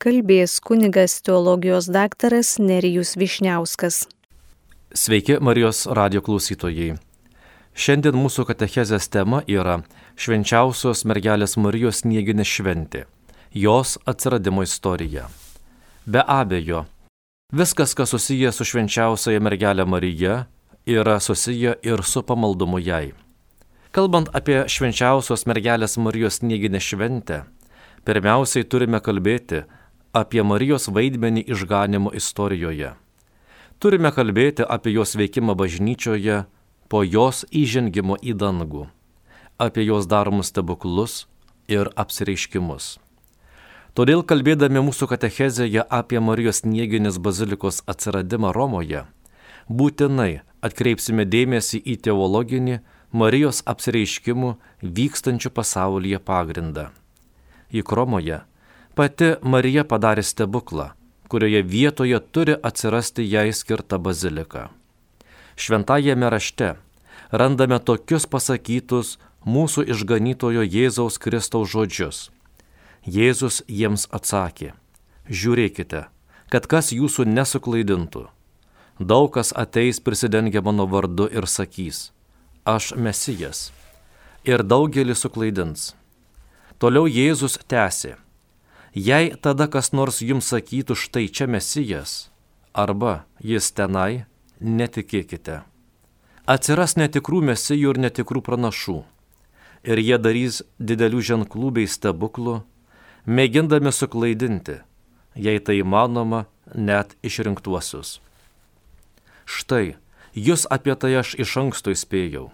kalbės kunigas teologijos daktaras Nerijus Višniauskas. Sveiki Marijos radio klausytojai. Šiandien mūsų katechezės tema yra švenčiausios mergelės Marijos snieginė šventė - jos atsiradimo istorija. Be abejo, viskas, kas susiję su švenčiausiaja mergelė Marija, yra susiję ir su pamaldumu jai. Kalbant apie švenčiausios mergelės Marijos snieginę šventę, pirmiausiai turime kalbėti apie Marijos vaidmenį išganimo istorijoje. Turime kalbėti apie jos veikimą bažnyčioje po jos įžengimo į dangų, apie jos daromus stebuklus ir apsireiškimus. Todėl kalbėdami mūsų katechezėje apie Marijos Nieginės bazilikos atsiradimą Romoje, būtinai atkreipsime dėmesį į teologinį Marijos apsireiškimų vykstančių pasaulyje pagrindą. Juk Romoje pati Marija padarė stebuklą, kurioje vietoje turi atsirasti jai skirta bazilika. Šventajame rašte randame tokius pasakytus mūsų išganytojo Jėzaus Kristaus žodžius. Jėzus jiems atsakė, žiūrėkite, kad kas jūsų nesuklaidintų. Daug kas ateis prisidengia mano vardu ir sakys, aš mesijas. Ir daugelį suklaidins. Toliau Jėzus tęsė. Jei tada kas nors jums sakytų štai čia mesijas, arba jis tenai, netikėkite. Atsiras netikrų mesijų ir netikrų pranašų. Ir jie darys didelių ženklų bei stebuklų, mėgindami suklaidinti, jei tai įmanoma, net išrinktuosius. Štai, jūs apie tai aš iš anksto įspėjau.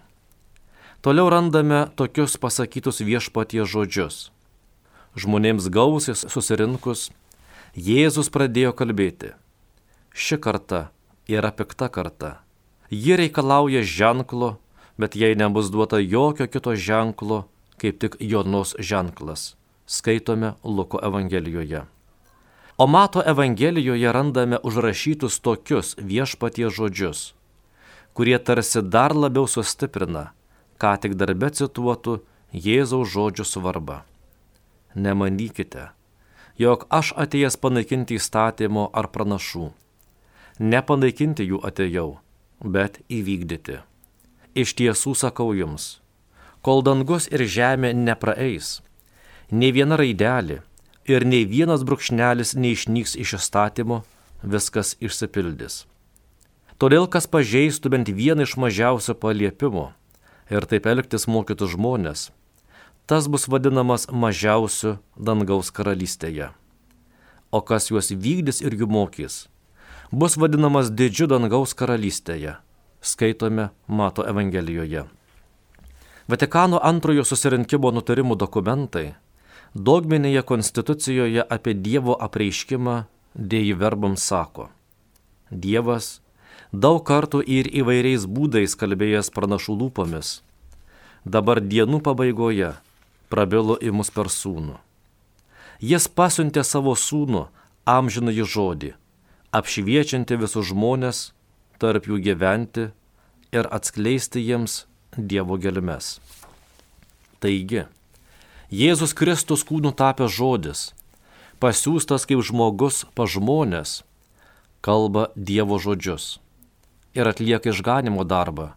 Toliau randame tokius pasakytus viešpatie žodžius. Žmonėms gausiai susirinkus, Jėzus pradėjo kalbėti. Ši karta yra pikta karta. Ji reikalauja ženklo, bet jai nebus duota jokio kito ženklo, kaip tik Jonos ženklas. Skaitome Luko Evangelijoje. O Mato Evangelijoje randame užrašytus tokius viešpatie žodžius, kurie tarsi dar labiau sustiprina ką tik darbe cituotų Jėzaus žodžių svarbą. Nemanykite, jog aš atėjęs panaikinti įstatymo ar pranašų. Nepanaikinti jų atėjau, bet įvykdyti. Iš tiesų sakau jums, kol dangus ir žemė nepraeis, nei viena raidelė ir nei vienas brūkšnelis neišnyks iš įstatymo, viskas išsipildys. Todėl, kas pažeistų bent vieną iš mažiausio paliepimo, ir taip elgtis mokytų žmonės, tas bus vadinamas mažiausiu dangaus karalystėje. O kas juos vykdys ir jų mokys, bus vadinamas didžiu dangaus karalystėje, skaitome Mato Evangelijoje. Vatikano antrojo susirinkimo nutarimų dokumentai dogminėje konstitucijoje apie Dievo apreiškimą dėjai verbams sako. Dievas daug kartų ir įvairiais būdais kalbėjęs pranašų lūpomis. Dabar dienų pabaigoje prabilo į mus per sūnų. Jis pasiuntė savo sūnų amžinąjį žodį, apšviečianti visus žmonės, tarp jų gyventi ir atskleisti jiems Dievo gelmes. Taigi, Jėzus Kristus kūnų tapęs žodis, pasiūstas kaip žmogus pa žmonės, kalba Dievo žodžius ir atlieka išganimo darbą,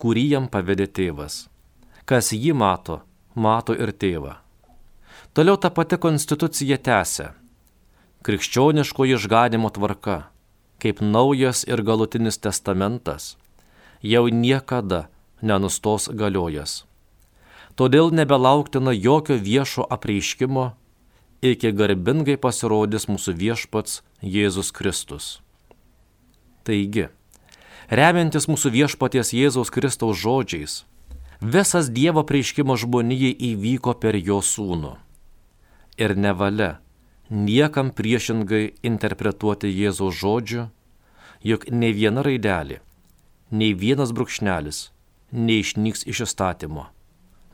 kurį jam pavedė tėvas. Kas jį mato, mato ir tėvą. Toliau ta pati konstitucija tęsia. Krikščioniško išganimo tvarka, kaip naujas ir galutinis testamentas, jau niekada nenustos galiojas. Todėl nebelauktina jokio viešo apreiškimo, iki garbingai pasirodys mūsų viešpats Jėzus Kristus. Taigi, remiantis mūsų viešpaties Jėzaus Kristaus žodžiais, visas Dievo prieiškimo žmonijai įvyko per jo sūnų. Ir nevalia niekam priešingai interpretuoti Jėzaus žodžių, juk nei viena raidelė, nei vienas brūkšnelis neišnyks iš įstatymo.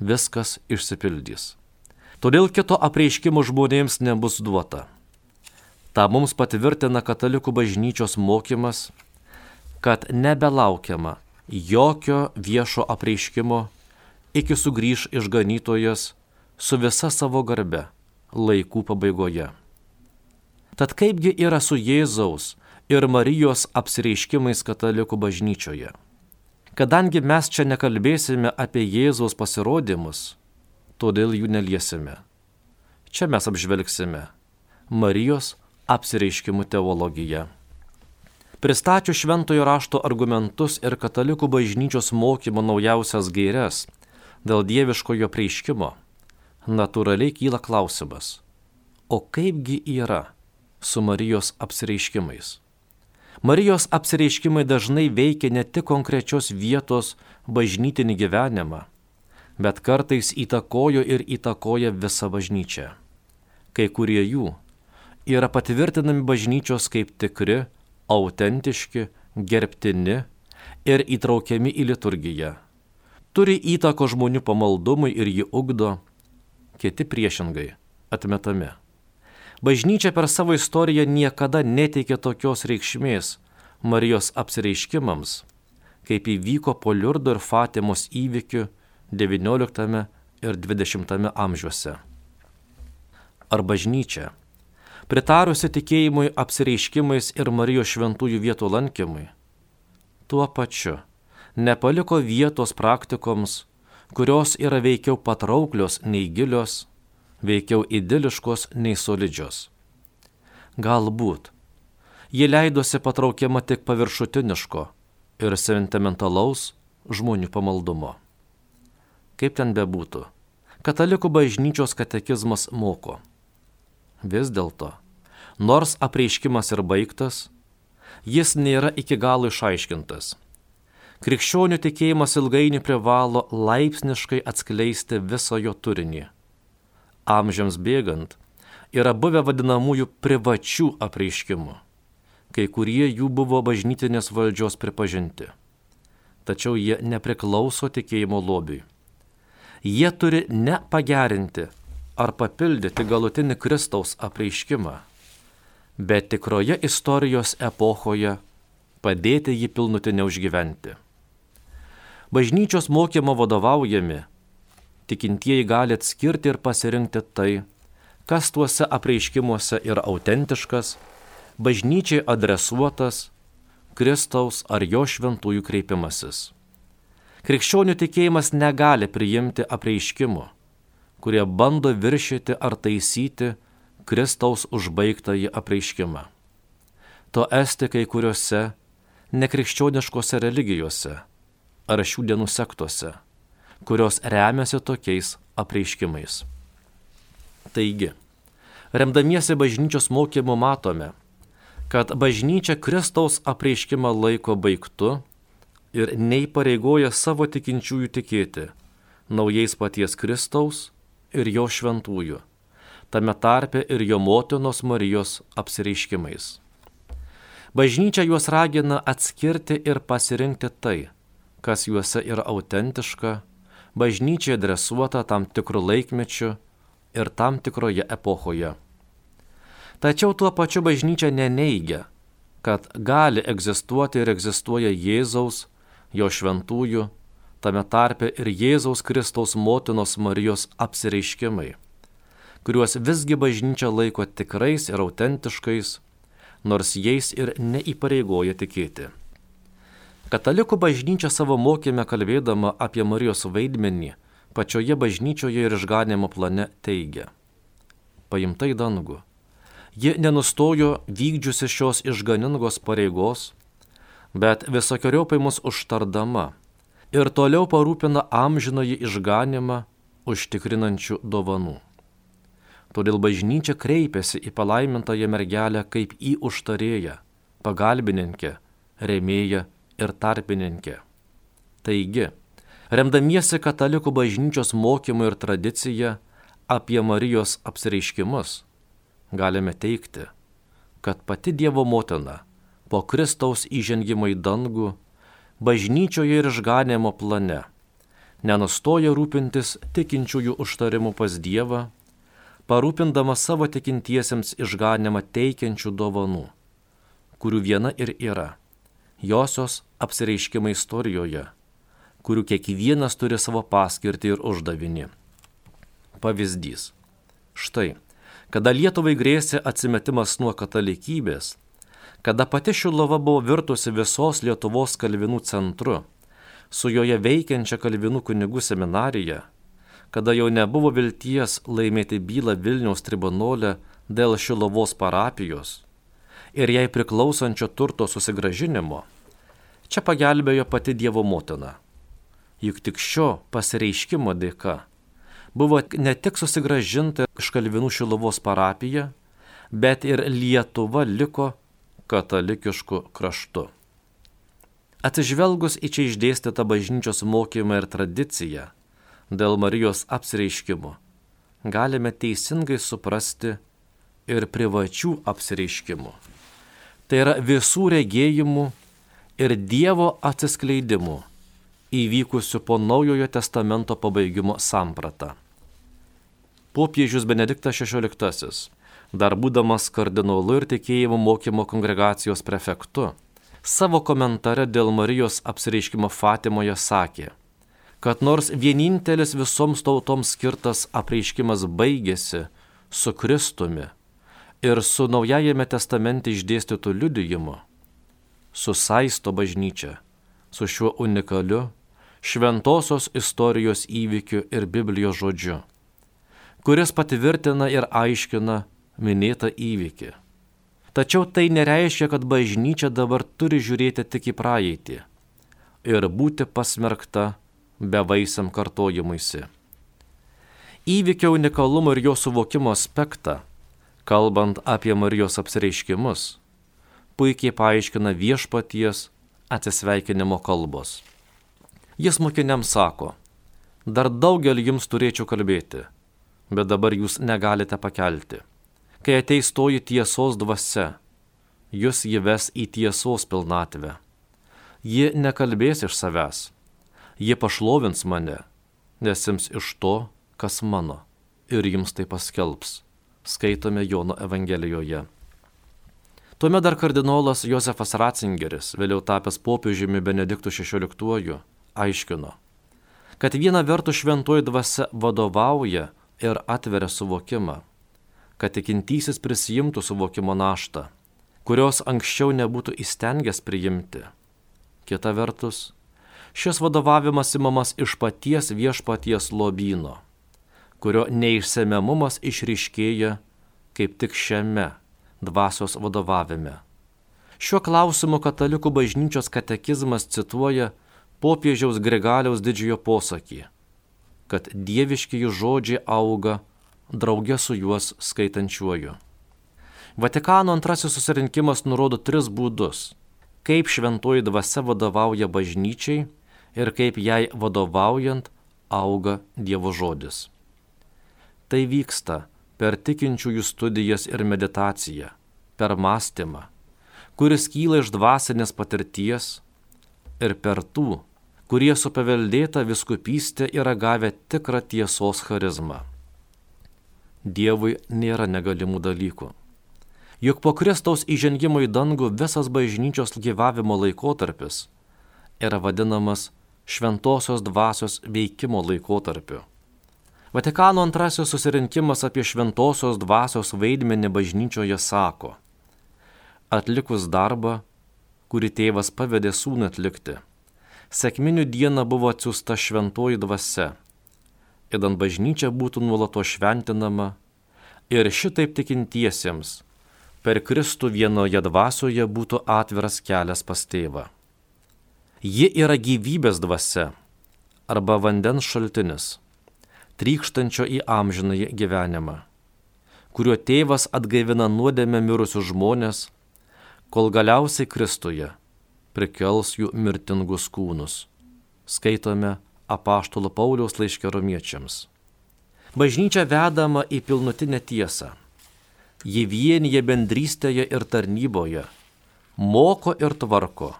Viskas išsipildys. Todėl kito apreiškimo žmonėms nebus duota. Ta mums patvirtina katalikų bažnyčios mokymas kad nebelaukiama jokio viešo apreiškimo, iki sugrįž išganytojas su visa savo garbe laikų pabaigoje. Tad kaipgi yra su Jėzaus ir Marijos apsireiškimais katalikų bažnyčioje? Kadangi mes čia nekalbėsime apie Jėzaus pasirodymus, todėl jų neliesime. Čia mes apžvelgsime Marijos apsireiškimų teologiją. Pristačiu šventojo rašto argumentus ir katalikų bažnyčios mokymo naujausias gairias dėl dieviškojo prieiškimo, natūraliai kyla klausimas, o kaipgi yra su Marijos apsireiškimais? Marijos apsireiškimai dažnai veikia ne tik konkrečios vietos bažnytinį gyvenimą, bet kartais įtakojo ir įtakoja visą bažnyčią. Kai kurie jų yra patvirtinami bažnyčios kaip tikri, autentiški, gerbtini ir įtraukiami į liturgiją. Turi įtako žmonių pamaldumui ir jį ugdo, kiti priešingai atmetami. Bažnyčia per savo istoriją niekada neteikė tokios reikšmės Marijos apsireiškimams, kaip įvyko po Liurdo ir Fatimos įvykių XIX ir XX amžiuose. Ar bažnyčia pritarusi tikėjimui apsireiškimais ir Marijos šventųjų vietų lankymui, tuo pačiu nepaliko vietos praktikoms, kurios yra veikiau patrauklios nei gilios, veikiau idiliškos nei solidžios. Galbūt ji leidosi patraukiama tik paviršutiniško ir sentimentalaus žmonių pamaldumo. Kaip ten bebūtų, katalikų bažnyčios katekizmas moko Vis dėlto, nors apreiškimas ir baigtas, jis nėra iki galo išaiškintas. Krikščionių tikėjimas ilgainiui privalo laipsniškai atskleisti visą jo turinį. Amžiams bėgant yra buvę vadinamųjų privačių apreiškimų. Kai kurie jų buvo bažnytinės valdžios pripažinti. Tačiau jie nepriklauso tikėjimo lobiui. Jie turi ne pagerinti, ar papildyti galutinį Kristaus apreiškimą, bet tikroje istorijos epochoje padėti jį pilnutinę užgyventi. Bažnyčios mokymo vadovaujami, tikintieji gali atskirti ir pasirinkti tai, kas tuose apreiškimuose yra autentiškas, bažnyčiai adresuotas, Kristaus ar jo šventųjų kreipimasis. Krikščionių tikėjimas negali priimti apreiškimų kurie bando viršyti ar taisyti Kristaus užbaigtąjį apreiškimą. To esti kai kuriuose nekrikščioniškose religijose ar šių dienų sektuose, kurios remiasi tokiais apreiškimais. Taigi, remdamiesi bažnyčios mokymu matome, kad bažnyčia Kristaus apreiškimą laiko baigtu ir neįpareigoja savo tikinčiųjų tikėti naujais paties Kristaus ir jo šventųjų, tame tarpe ir jo motinos Marijos apsireiškimais. Bažnyčia juos ragina atskirti ir pasirinkti tai, kas juose yra autentiška, bažnyčia adresuota tam tikrų laikmečių ir tam tikroje epochoje. Tačiau tuo pačiu bažnyčia neneigia, kad gali egzistuoti ir egzistuoja Jėzaus, jo šventųjų tame tarpe ir Jėzaus Kristaus motinos Marijos apsireiškimai, kuriuos visgi bažnyčia laiko tikrais ir autentiškais, nors jais ir neįpareigoja tikėti. Katalikų bažnyčia savo mokymę kalbėdama apie Marijos vaidmenį pačioje bažnyčioje ir išganimo plane teigia. Paimta į dangų. Ji nenustojo vykdžiusi šios išganingos pareigos, bet visokiojopai mus užtardama ir toliau parūpina amžinąjį išganimą užtikrinančių dovanų. Todėl bažnyčia kreipiasi į palaimintąją mergelę kaip į užtarėją, pagalbininkę, remėją ir tarpininkę. Taigi, remdamiesi katalikų bažnyčios mokymu ir tradicija apie Marijos apsireiškimus, galime teikti, kad pati Dievo motina po Kristaus įžengimo į dangų bažnyčioje ir išganimo plane, nenustoja rūpintis tikinčiųjų užtarimu pas Dievą, parūpindama savo tikintiesiems išganimą teikiančių dovanų, kurių viena ir yra josios apsireiškimai istorijoje, kurių kiekvienas turi savo paskirtį ir uždavinį. Pavyzdys. Štai, kada Lietuvai grėsė atsimetimas nuo katalikybės, kada pati Šilova buvo virtusi visos Lietuvos kalvinų centru, su joje veikiančia kalvinų kunigų seminarija, kada jau nebuvo vilties laimėti bylą Vilniaus tribunolę dėl Šilovos parapijos ir jai priklausančio turto susigražinimo, čia pagelbėjo pati Dievo motina. Juk tik šio pasireiškimo dėka buvo ne tik susigražinta iš Kalvinų Šilovos parapija, bet ir Lietuva liko katalikišku kraštu. Atsižvelgus į čia išdėstytą bažnyčios mokymą ir tradiciją dėl Marijos apsireiškimo, galime teisingai suprasti ir privačių apsireiškimų. Tai yra visų regėjimų ir Dievo atsiskleidimų įvykusių po Naujojo testamento pabaigimo sampratą. Popiežius Benediktas XVI, dar būdamas kardinolu ir tikėjimo mokymo kongregacijos prefektu, savo komentare dėl Marijos apsireiškimo Fatimoje sakė, kad nors vienintelis visoms tautoms skirtas apreiškimas baigėsi su Kristumi ir su Naujajame testamente išdėstytų liudijimu, susaisto bažnyčia su šiuo unikaliu šventosios istorijos įvykiu ir Biblijos žodžiu, kuris patvirtina ir aiškina minėtą įvykį. Tačiau tai nereiškia, kad bažnyčia dabar turi žiūrėti tik į praeitį ir būti pasmerkta bevaisiam kartojimuisi. Įvykio unikalumo ir jo suvokimo aspektą, kalbant apie Marijos apsireiškimus, puikiai paaiškina viešpaties atsisveikinimo kalbos. Jis mokiniams sako, dar daugelį jums turėčiau kalbėti, bet dabar jūs negalite pakelti kai ateis toji tiesos dvasia, jūs jį ves į tiesos pilnatvę. Ji nekalbės iš savęs, ji pašlovins mane, nes jums iš to, kas mano, ir jums tai paskelbs. Skaitome Jono Evangelijoje. Tuomet dar kardinolas Josefas Ratzingeris, vėliau tapęs popiežiumi Benediktų XVI, aiškino, kad viena vertus šventoji dvasia vadovauja ir atveria suvokimą, kad tikintysis prisijimtų suvokimo naštą, kurios anksčiau nebūtų įstengęs priimti. Kita vertus, šis vadovavimas imamas iš paties viešpaties lobyno, kurio neišsemiamumas išryškėja kaip tik šiame dvasios vadovavime. Šiuo klausimu katalikų bažnyčios katekizmas cituoja popiežiaus Grigaliaus didžiojo posakį, kad dieviškiai žodžiai auga draugė su juos skaitančiuoju. Vatikano antrasis susirinkimas nurodo tris būdus, kaip šventoji dvasia vadovauja bažnyčiai ir kaip jai vadovaujant auga Dievo žodis. Tai vyksta per tikinčiųjų studijas ir meditaciją, per mąstymą, kuris kyla iš dvasinės patirties ir per tų, kurie su paveldėta viskupystė yra gavę tikrą tiesos charizmą. Dievui nėra negalimų dalykų. Juk po Kristaus įžengimo į dangų visas bažnyčios gyvavimo laikotarpis yra vadinamas šventosios dvasios veikimo laikotarpiu. Vatikano antrasis susirinkimas apie šventosios dvasios vaidmenį bažnyčioje sako, atlikus darbą, kurį tėvas pavedė sūnų atlikti, sėkminių dieną buvo atsiusta šventoji dvasia įdant bažnyčia būtų nuolato šventinama ir šitaip tikintiesiems per Kristų vienoje dvasioje būtų atviras kelias pas tėvą. Ji yra gyvybės dvasia arba vandens šaltinis, trykštančio į amžinąjį gyvenimą, kuriuo tėvas atgaivina nuodėmę mirusius žmonės, kol galiausiai Kristuje prikels jų mirtingus kūnus. Skaitome apaštalo Pauliaus laiškė romiečiams. Bažnyčia vedama į pilnutinę tiesą. Ji vienyje bendrystėje ir tarnyboje, moko ir tvarko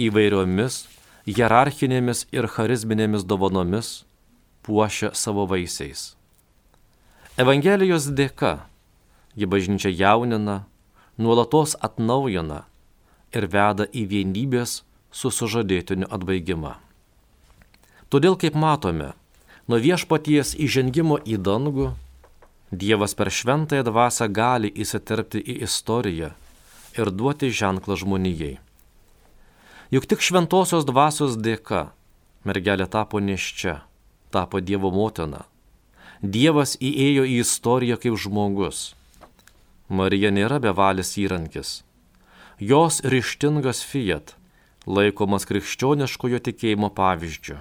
įvairiomis hierarchinėmis ir charizminėmis dovanomis, puošia savo vaisiais. Evangelijos dėka ji bažnyčia jaunina, nuolatos atnaujina ir veda į vienybės su sužadėtiniu atbaigimą. Todėl, kaip matome, nuo viešpaties įžengimo į dangų Dievas per šventąją dvasę gali įsiterpti į istoriją ir duoti ženklą žmonijai. Juk tik šventosios dvasios dėka mergelė tapo neščia, tapo Dievo motina. Dievas įėjo į istoriją kaip žmogus. Marija nėra bevalis įrankis. Jos ryštingas fiat laikomas krikščioniškojo tikėjimo pavyzdžiu.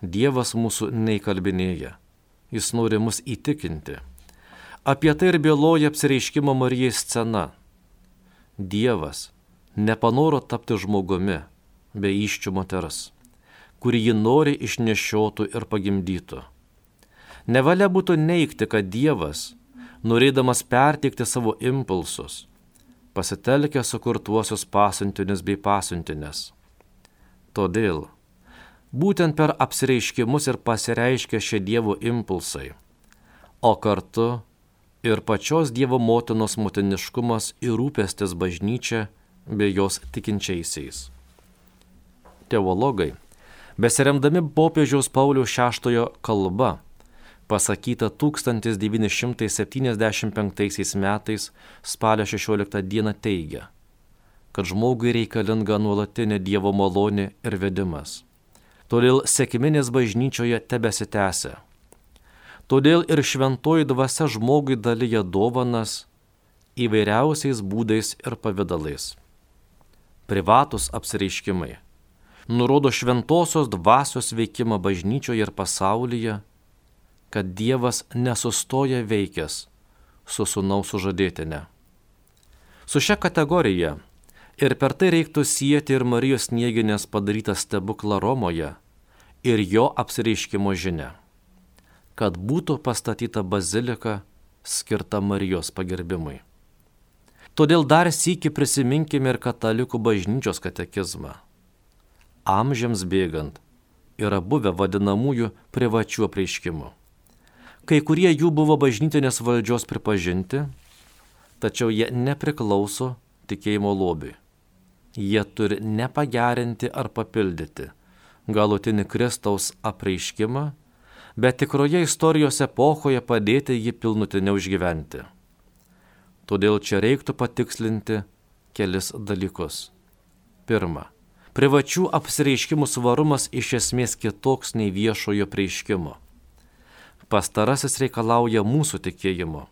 Dievas mūsų neįkalbinėja, jis nori mus įtikinti. Apie tai ir byloja apsireiškimo Marijai scena. Dievas nepanoro tapti žmogumi be iščių moters, kurį ji nori išnešiotų ir pagimdytų. Nevalia būtų neikti, kad Dievas, norėdamas perteikti savo impulsus, pasitelkia sukurtuosius pasiuntinius bei pasiuntinės. Todėl būtent per apsireiškimus ir pasireiškia šie Dievo impulsai, o kartu ir pačios Dievo motinos motiniškumas ir rūpestis bažnyčia bei jos tikinčiaisiais. Teologai, besiremdami popiežiaus Pauliaus VI kalba, pasakyta 1975 metais spalio 16 dieną teigia, kad žmogui reikalinga nuolatinė Dievo malonė ir vedimas. Todėl sėkminės bažnyčioje tebesitęsia. Todėl ir šventoji dvasia žmogui dalyja dovanas įvairiausiais būdais ir pavydalais. Privatus apsireiškimai nurodo šventosios dvasios veikimą bažnyčioje ir pasaulyje kad Dievas nesustoja veikęs su sunaus sužadėtinė. Su šia kategorija ir per tai reiktų sieti ir Marijos Nieginės padarytą stebuklą Romoje ir jo apsireiškimo žinia, kad būtų pastatyta bazilika skirta Marijos pagerbimui. Todėl dar sįki prisiminkime ir katalikų bažnyčios katekizmą. Amžiams bėgant yra buvę vadinamųjų privačių apreiškimų. Kai kurie jų buvo bažnytinės valdžios pripažinti, tačiau jie nepriklauso tikėjimo lobiui. Jie turi nepagerinti ar papildyti galutinį Kristaus apreiškimą, bet tikroje istorijos epochoje padėti jį pilnutiniau išgyventi. Todėl čia reiktų patikslinti kelis dalykus. Pirma, privačių apsireiškimų svarumas iš esmės kitoks nei viešojo prieiškimo. Pastarasis reikalauja mūsų tikėjimo.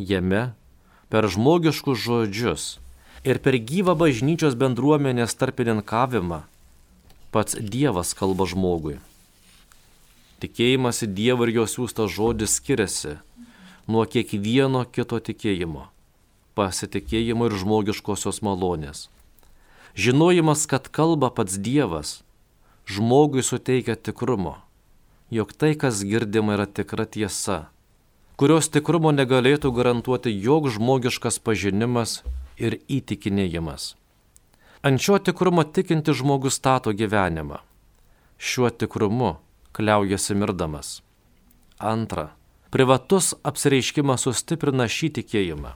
Jame per žmogiškus žodžius ir per gyvą bažnyčios bendruomenės tarpininkavimą pats Dievas kalba žmogui. Tikėjimas į Dievą ir jo siūstas žodis skiriasi nuo kiekvieno kito tikėjimo, pasitikėjimo ir žmogiškosios malonės. Žinojimas, kad kalba pats Dievas, žmogui suteikia tikrumo jog tai, kas girdima, yra tikra tiesa, kurios tikrumo negalėtų garantuoti jog žmogiškas pažinimas ir įtikinėjimas. Ant šio tikrumo tikinti žmogus stato gyvenimą. Šiuo tikrumu kliaujasi mirdamas. Antra, privatus apsireiškimas sustiprina šį tikėjimą.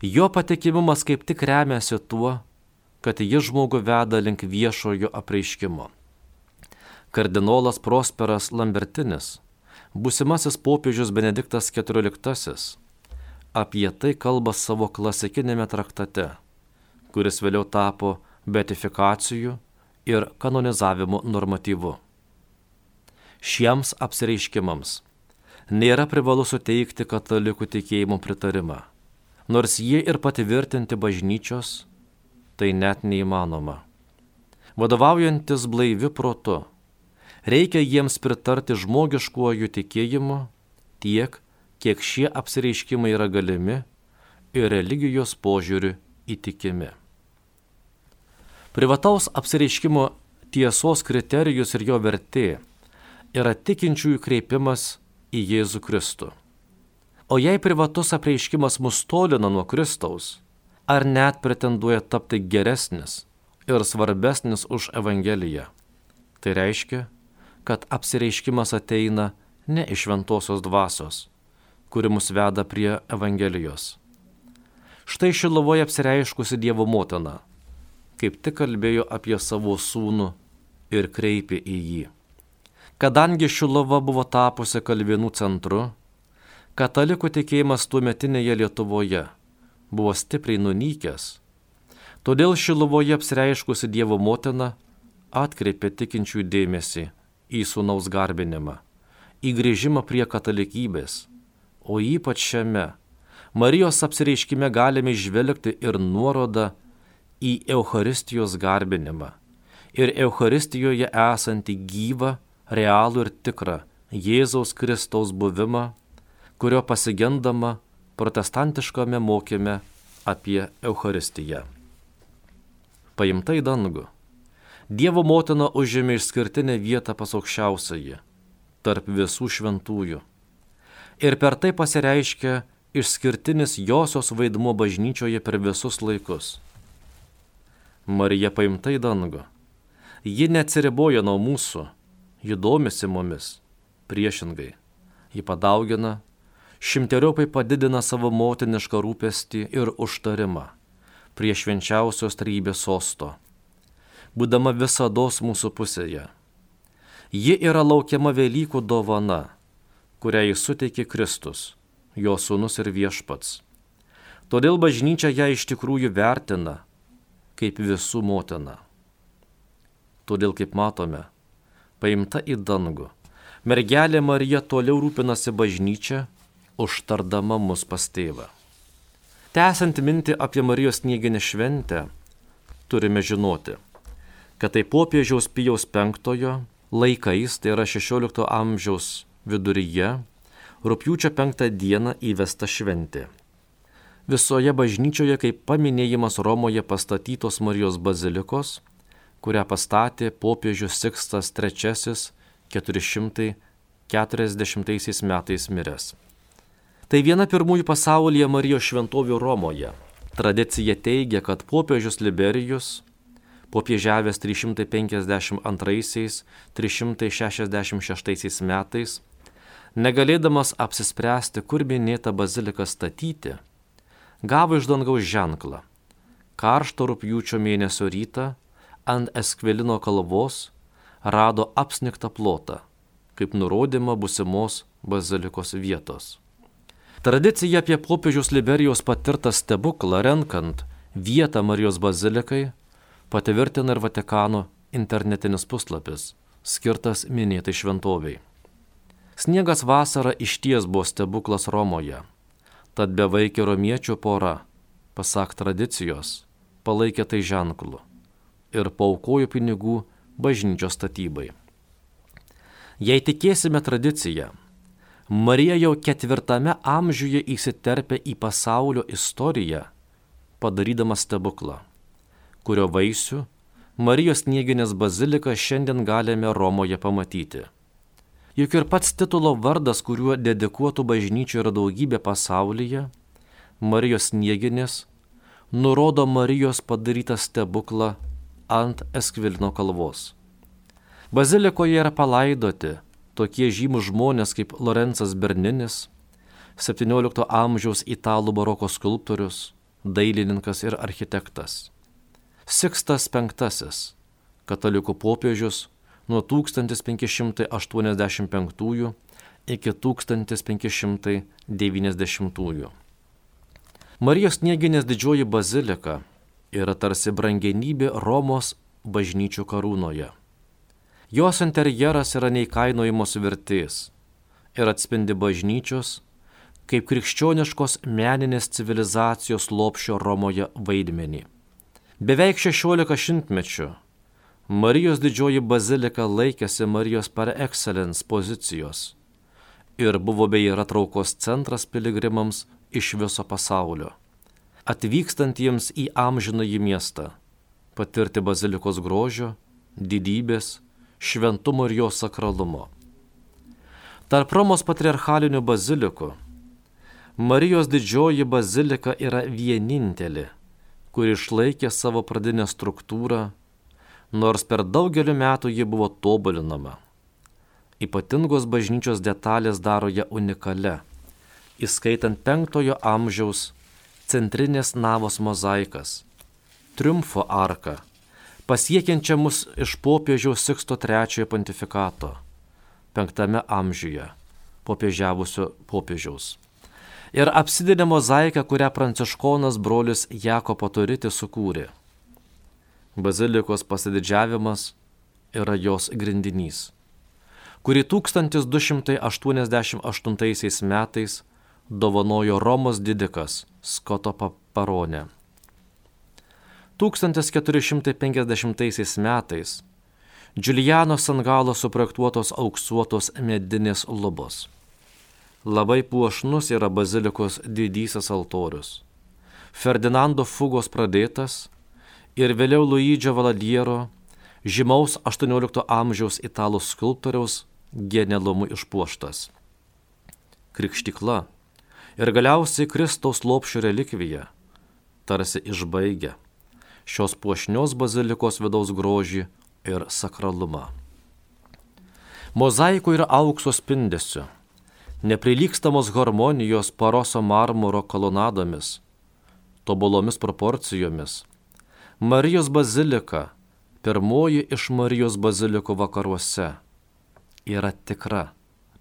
Jo patikimumas kaip tik remiasi tuo, kad jis žmogų veda link viešojo apreiškimo kardinolas Prosperas Lambertinis, būsimasis popiežius Benediktas XIV, apie tai kalba savo klasikinėme traktate, kuris vėliau tapo betifikacijų ir kanonizavimo normatyvu. Šiems apsireiškimams nėra privalu suteikti katalikų tikėjimo pritarimą, nors jie ir patvirtinti bažnyčios, tai net neįmanoma. Vadovaujantis blaiviu protu, reikia jiems pritarti žmogiškuoju tikėjimu tiek, kiek šie apsireiškimai yra galimi ir religijos požiūriu įtikimi. Privataus apsireiškimo tiesos kriterijus ir jo vertė yra tikinčiųjų kreipimas į Jėzų Kristų. O jei privatus apreiškimas mus tolina nuo Kristaus, ar net pretenduoja tapti geresnis ir svarbesnis už Evangeliją, tai reiškia, kad apsireiškimas ateina ne iš šventosios dvasios, kuri mus veda prie Evangelijos. Štai Šilovoje apsireiškusi Dievo motina, kaip tik kalbėjo apie savo sūnų ir kreipė į jį. Kadangi Šilova buvo tapusi kalvinų centru, Katalikų tikėjimas tuometinėje Lietuvoje buvo stipriai nunykęs. Todėl Šiluvoje apsireiškusi Dievo motina atkreipė tikinčių dėmesį į sūnaus garbinimą, į grįžimą prie katalikybės, o ypač šiame Marijos apsireiškime galime išvelgti ir nuorodą į Eucharistijos garbinimą ir Eucharistijoje esantį gyvą, realų ir tikrą Jėzaus Kristaus buvimą, kurio pasigendama protestantiškame mokyme apie Eucharistiją. Paimta į dangų. Dievo motina užėmė išskirtinę vietą pas aukščiausiąjį, tarp visų šventųjų. Ir per tai pasireiškia išskirtinis josios vaidmuo bažnyčioje per visus laikus. Marija paimta į dangų. Ji neatsiriboja nuo mūsų, ji domisi mumis, priešingai. Ji padaugina, šimteriopai padidina savo motinišką rūpestį ir užtarimą prie švenčiausios trybės sosto, būdama visados mūsų pusėje. Ji yra laukiama Velykų dovana, kurią jis suteikė Kristus jo sūnus ir viešpats. Todėl bažnyčia ją iš tikrųjų vertina kaip visų motina. Todėl, kaip matome, paimta į dangų, mergelė Marija toliau rūpinasi bažnyčia, užtardama mus pas tėvą. Tęsiant mintį apie Marijos snieginę šventę, turime žinoti, kad tai popiežiaus Pijaus V laikais, tai yra XVI amžiaus viduryje, rūpjūčio penktą dieną įvesta šventė. Visoje bažnyčioje kaip paminėjimas Romoje pastatytos Marijos bazilikos, kurią pastatė popiežius Sikstas III 440 metais miręs. Tai viena pirmųjų pasaulyje Marijos šventovių Romoje. Tradicija teigia, kad popiežius Liberijus, popiežiavęs 352-366 metais, negalėdamas apsispręsti, kur minėtą baziliką statyti, gavo iš dangaus ženklą. Karšto rūpjūčio mėnesio rytą ant Eskvelino kalvos rado apsniktą plotą, kaip nurodymą busimos bazilikos vietos. Tradicija apie popiežiaus Liberijos patirtą stebuklą renkant vietą Marijos bazilikai patvirtina ir Vatikano internetinis puslapis, skirtas minėtai šventoviai. Sniegas vasarą išties buvo stebuklas Romoje. Tad bevaikė romiečių pora, pasak tradicijos, palaikė tai ženklu ir paukojo pinigų bažnyčios statybai. Jei tikėsime tradiciją, Marija jau ketvirtame amžiuje įsiterpė į pasaulio istoriją, padarydama stebuklą, kurio vaisių Marijos Nieginės baziliką šiandien galime Romoje pamatyti. Juk ir pats titulo vardas, kuriuo dedikuotų bažnyčių yra daugybė pasaulyje, Marijos Nieginės, nurodo Marijos padarytą stebuklą ant Eskvilino kalvos. Bazilikoje yra palaidoti tokie žymus žmonės kaip Lorenzas Berninis, 17 amžiaus italų baroko skulptorius, dailininkas ir architektas. Sikstas V, katalikų popiežius, nuo 1585 iki 1590. Marijos Nieginės didžioji bazilika yra tarsi brangenybė Romos bažnyčių karūnoje. Jos interjeras yra neįkainojamos vertės ir atspindi bažnyčios kaip krikščioniškos meninės civilizacijos lopšio Romoje vaidmenį. Beveik 16 šimtmečių Marijos didžioji bazilika laikėsi Marijos par excellence pozicijos ir buvo bei yra traukos centras piligrimams iš viso pasaulio, atvykstantiems į amžinąjį miestą, patirti bazilikos grožio, didybės, šventumo ir jo sakralumo. Tarp Romos patriarchalinių bazilikų Marijos didžioji bazilika yra vienintelė, kuri išlaikė savo pradinę struktūrą nors per daugelį metų ji buvo tobulinama. Ypatingos bažnyčios detalės daro ją unikale, įskaitant penktojo amžiaus centrinės navos mozaikas, triumfo arką, pasiekiančią mus iš popiežiaus Siksto III pontifikato, penktame amžiuje, popiežiavusio popiežiaus. ir apsidinė mozaiką, kurią pranciškonas brolius Jakopo Turiti sukūrė. Bazilikos pasididžiavimas yra jos grindinys, kurį 1288 metais dovanojo Romos didikas Skoto Paronė. 1450 metais Giuliano Sangalo suprojektuotos auksuotos medinės lubos. Labai puošnus yra bazilikos didysis altorius. Ferdinando Fugos pradėtas ir vėliau Luidžio Valadiero, žymaus 18 amžiaus italų skulptoriaus genialumu išpuoštas. Krikštikla ir galiausiai Kristaus lopšio relikvija tarsi išbaigia šios puošnios bazilikos vidaus grožį ir sakralumą. Mozaiko yra aukso spindesiu, neprilykstamos harmonijos paroso marmuro kolonadomis, tobulomis proporcijomis. Marijos bazilika, pirmoji iš Marijos bazilikų vakaruose, yra tikra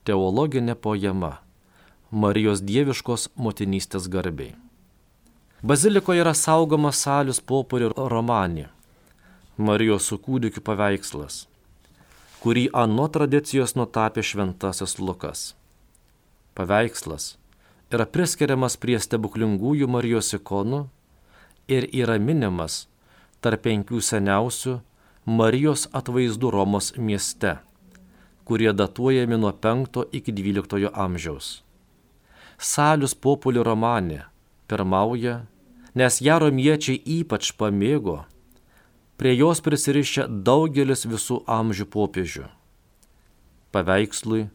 teologinė pojama Marijos dieviškos motinystės garbiai. Bazilikoje yra saugomas salius popuri romanį, Marijos su kūdikiu paveikslas, kurį anu tradicijos nutapė šventasis Lukas. Paveikslas yra priskiriamas prie stebuklingųjų Marijos ikonų ir yra minimas tarp penkių seniausių Marijos atvaizdų Romos mieste, kurie datuojami nuo 5 iki 12 amžiaus. Salius populi romanė pirmauja, nes ją romiečiai ypač pamėgo, prie jos prisirišę daugelis visų amžių popiežių. Paveikslui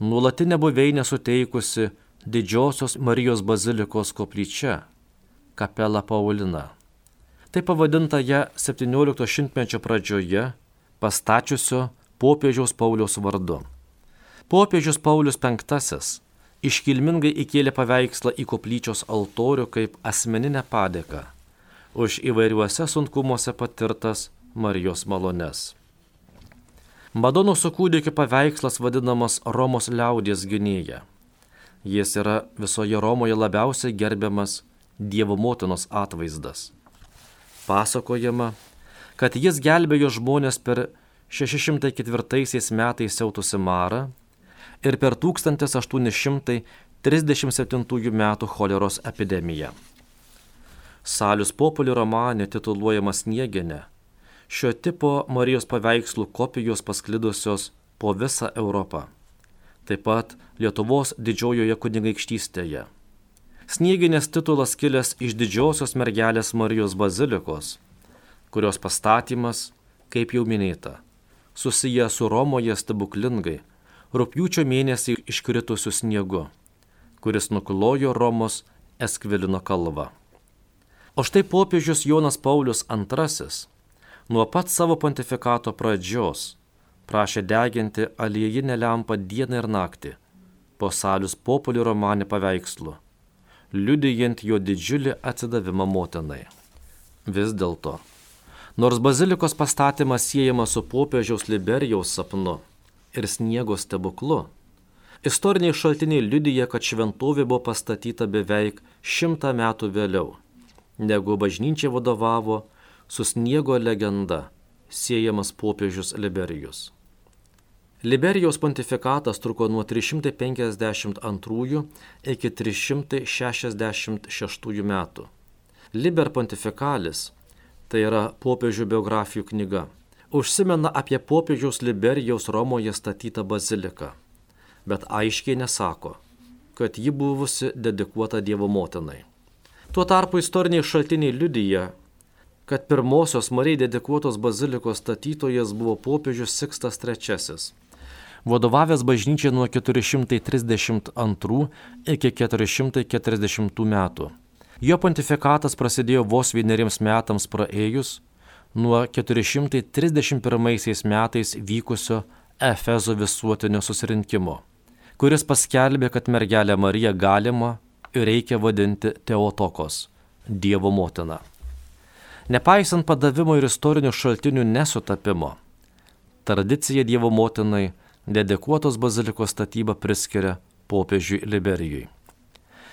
nuolatinė buveinė suteikusi didžiosios Marijos bazilikos koplyčia - kapela Paulina. Tai pavadinta ją 17 šimtmečio pradžioje pastačiusio popiežiaus Pauliaus vardu. Popiežius Paulius V iškilmingai įkėlė paveikslą į koplyčios altorių kaip asmeninę padėką už įvairiuose sunkumuose patirtas Marijos malones. Madono su kūdikiu paveikslas vadinamas Romos liaudės gynėja. Jis yra visoje Romoje labiausiai gerbiamas Dievo motinos atvaizdas. Pasakojama, kad jis gelbėjo žmonės per 604 metais siautusi marą ir per 1837 m. choleros epidemiją. Salius Populi romanė tituluojamas Sniegenė. Šio tipo Marijos paveikslų kopijos pasklidusios po visą Europą. Taip pat Lietuvos didžiojoje kunigaikštystėje. Snieginės titulas kilęs iš didžiosios mergelės Marijos bazilikos, kurios pastatymas, kaip jau minėta, susijęs su Romoje stebuklingai rūpjūčio mėnesį iškritusiu sniegu, kuris nuklojo Romos Eskvilino kalvą. O štai popiežius Jonas Paulius II nuo pat savo pontifikato pradžios prašė deginti aliejinę lempą dieną ir naktį po salius populį romanį paveikslu, liudijant jo didžiulį atsidavimą motinai. Vis dėlto, nors bazilikos pastatymas siejamas su popiežiaus Liberijaus sapnu, ir sniego stebuklu. Istoriniai šaltiniai liudyja, kad šventovė buvo pastatyta beveik šimtą metų vėliau, negu bažnyčia vadovavo su sniego legenda siejamas popiežius Liberijus. Liberijos pontifikatas truko nuo 352 iki 366 metų. Liber pontifikalis tai yra popiežių biografijų knyga užsimena apie popiežiaus Liberijaus Romoje statytą baziliką, bet aiškiai nesako, kad ji buvusi dedikuota Dievo motinai. Tuo tarpu istoriniai šaltiniai liudyja, kad pirmosios Marijai dedikuotos bazilikos statytojas buvo popiežius Sikstas III, vadovavęs bažnyčiai nuo 432 iki 440 metų. Jo pontifikatas prasidėjo vos vieneriems metams praėjus nuo 431 metais vykusio Efezo visuotinio susirinkimo, kuris paskelbė, kad mergelę Mariją galima ir reikia vadinti Teotokos, Dievo motina. Nepaisant padavimo ir istorinių šaltinių nesutapimo, tradicija Dievo motinai dedikuotos bazilikos statybą priskiria popiežiui Liberijui.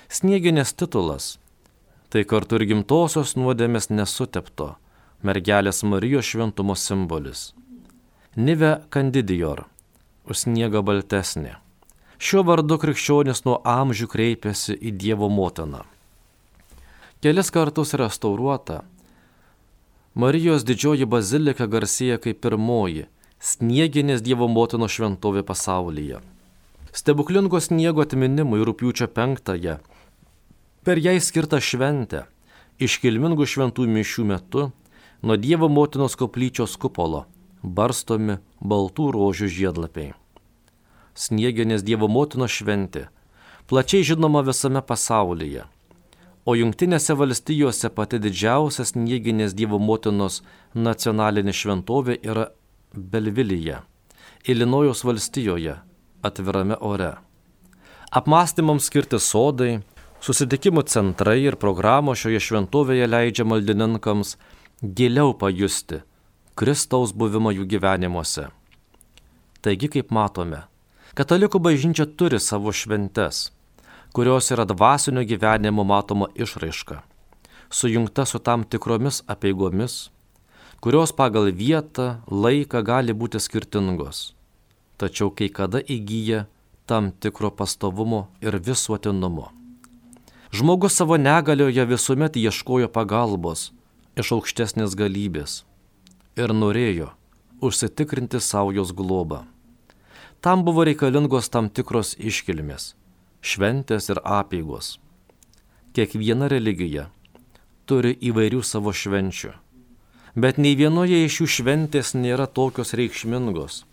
Snieginės titulas - tai kartu ir gimtosios nuodėmės nesutepto mergelės Marijos šventumo simbolis. Nive Candidijor - už sniegą baltesnė. Šiuo vardu krikščionis nuo amžių kreipėsi į Dievo motiną. Kelis kartus restauruota, Marijos didžioji bazilika garsėja kaip pirmoji snieginės Dievo motinos šventovė pasaulyje. Stebuklingo sniego atminimui rūpiučio penktąją per jai skirtą šventę iškilmingų šventų mišių metu nuo Dievo motinos koplyčios kupolo barstomi baltų rožių žiedlapiai. Snieginės Dievo motinos šventė plačiai žinoma visame pasaulyje, o Junktinėse valstijose pati didžiausia snieginės Dievo motinos nacionalinė šventovė yra Belvilyje, Ilinojaus valstijoje, atvirame ore. Apmąstymams skirti sodai, susitikimų centrai ir programos šioje šventovėje leidžia maldininkams giliau pajusti Kristaus buvimą jų gyvenimuose. Taigi, kaip matome, katalikų bažnyčia turi savo šventes, kurios yra dvasinio gyvenimo matoma išraiška, sujungta su tam tikromis apieigomis, kurios pagal vietą, laiką gali būti skirtingos, tačiau kai kada įgyja tam tikro pastovumo ir visuotinumo. Žmogus savo negalioje visuomet ieškojo pagalbos iš aukštesnės galybės ir norėjo užsitikrinti savo jos globą. Tam buvo reikalingos tam tikros iškilmės, šventės ir apėgos. Kiekviena religija turi įvairių savo švenčių, bet nei vienoje iš jų šventės nėra tokios reikšmingos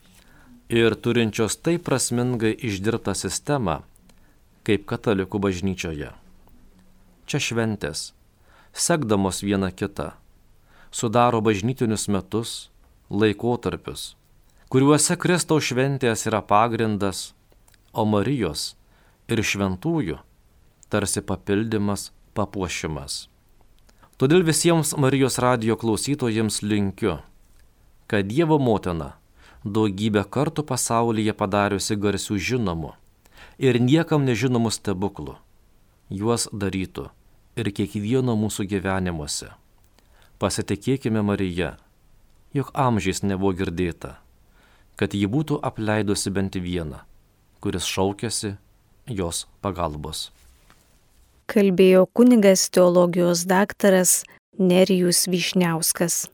ir turinčios taip prasmingai išdirbtą sistemą, kaip katalikų bažnyčioje. Čia šventės sekdamos viena kitą, sudaro bažnytinius metus, laikotarpius, kuriuose Kristaus šventės yra pagrindas, o Marijos ir šventųjų tarsi papildymas, papuošimas. Todėl visiems Marijos radio klausytojams linkiu, kad Dievo motina daugybę kartų pasaulyje padariusi garsių žinomų ir niekam nežinomų stebuklų, juos darytų ir kiekvieno mūsų gyvenimuose. Pasitikėkime Marija, jog amžiais nebuvo girdėta, kad ji būtų apleidusi bent vieną, kuris šaukėsi jos pagalbos. Kalbėjo kunigas teologijos daktaras Nerijus Višniauskas.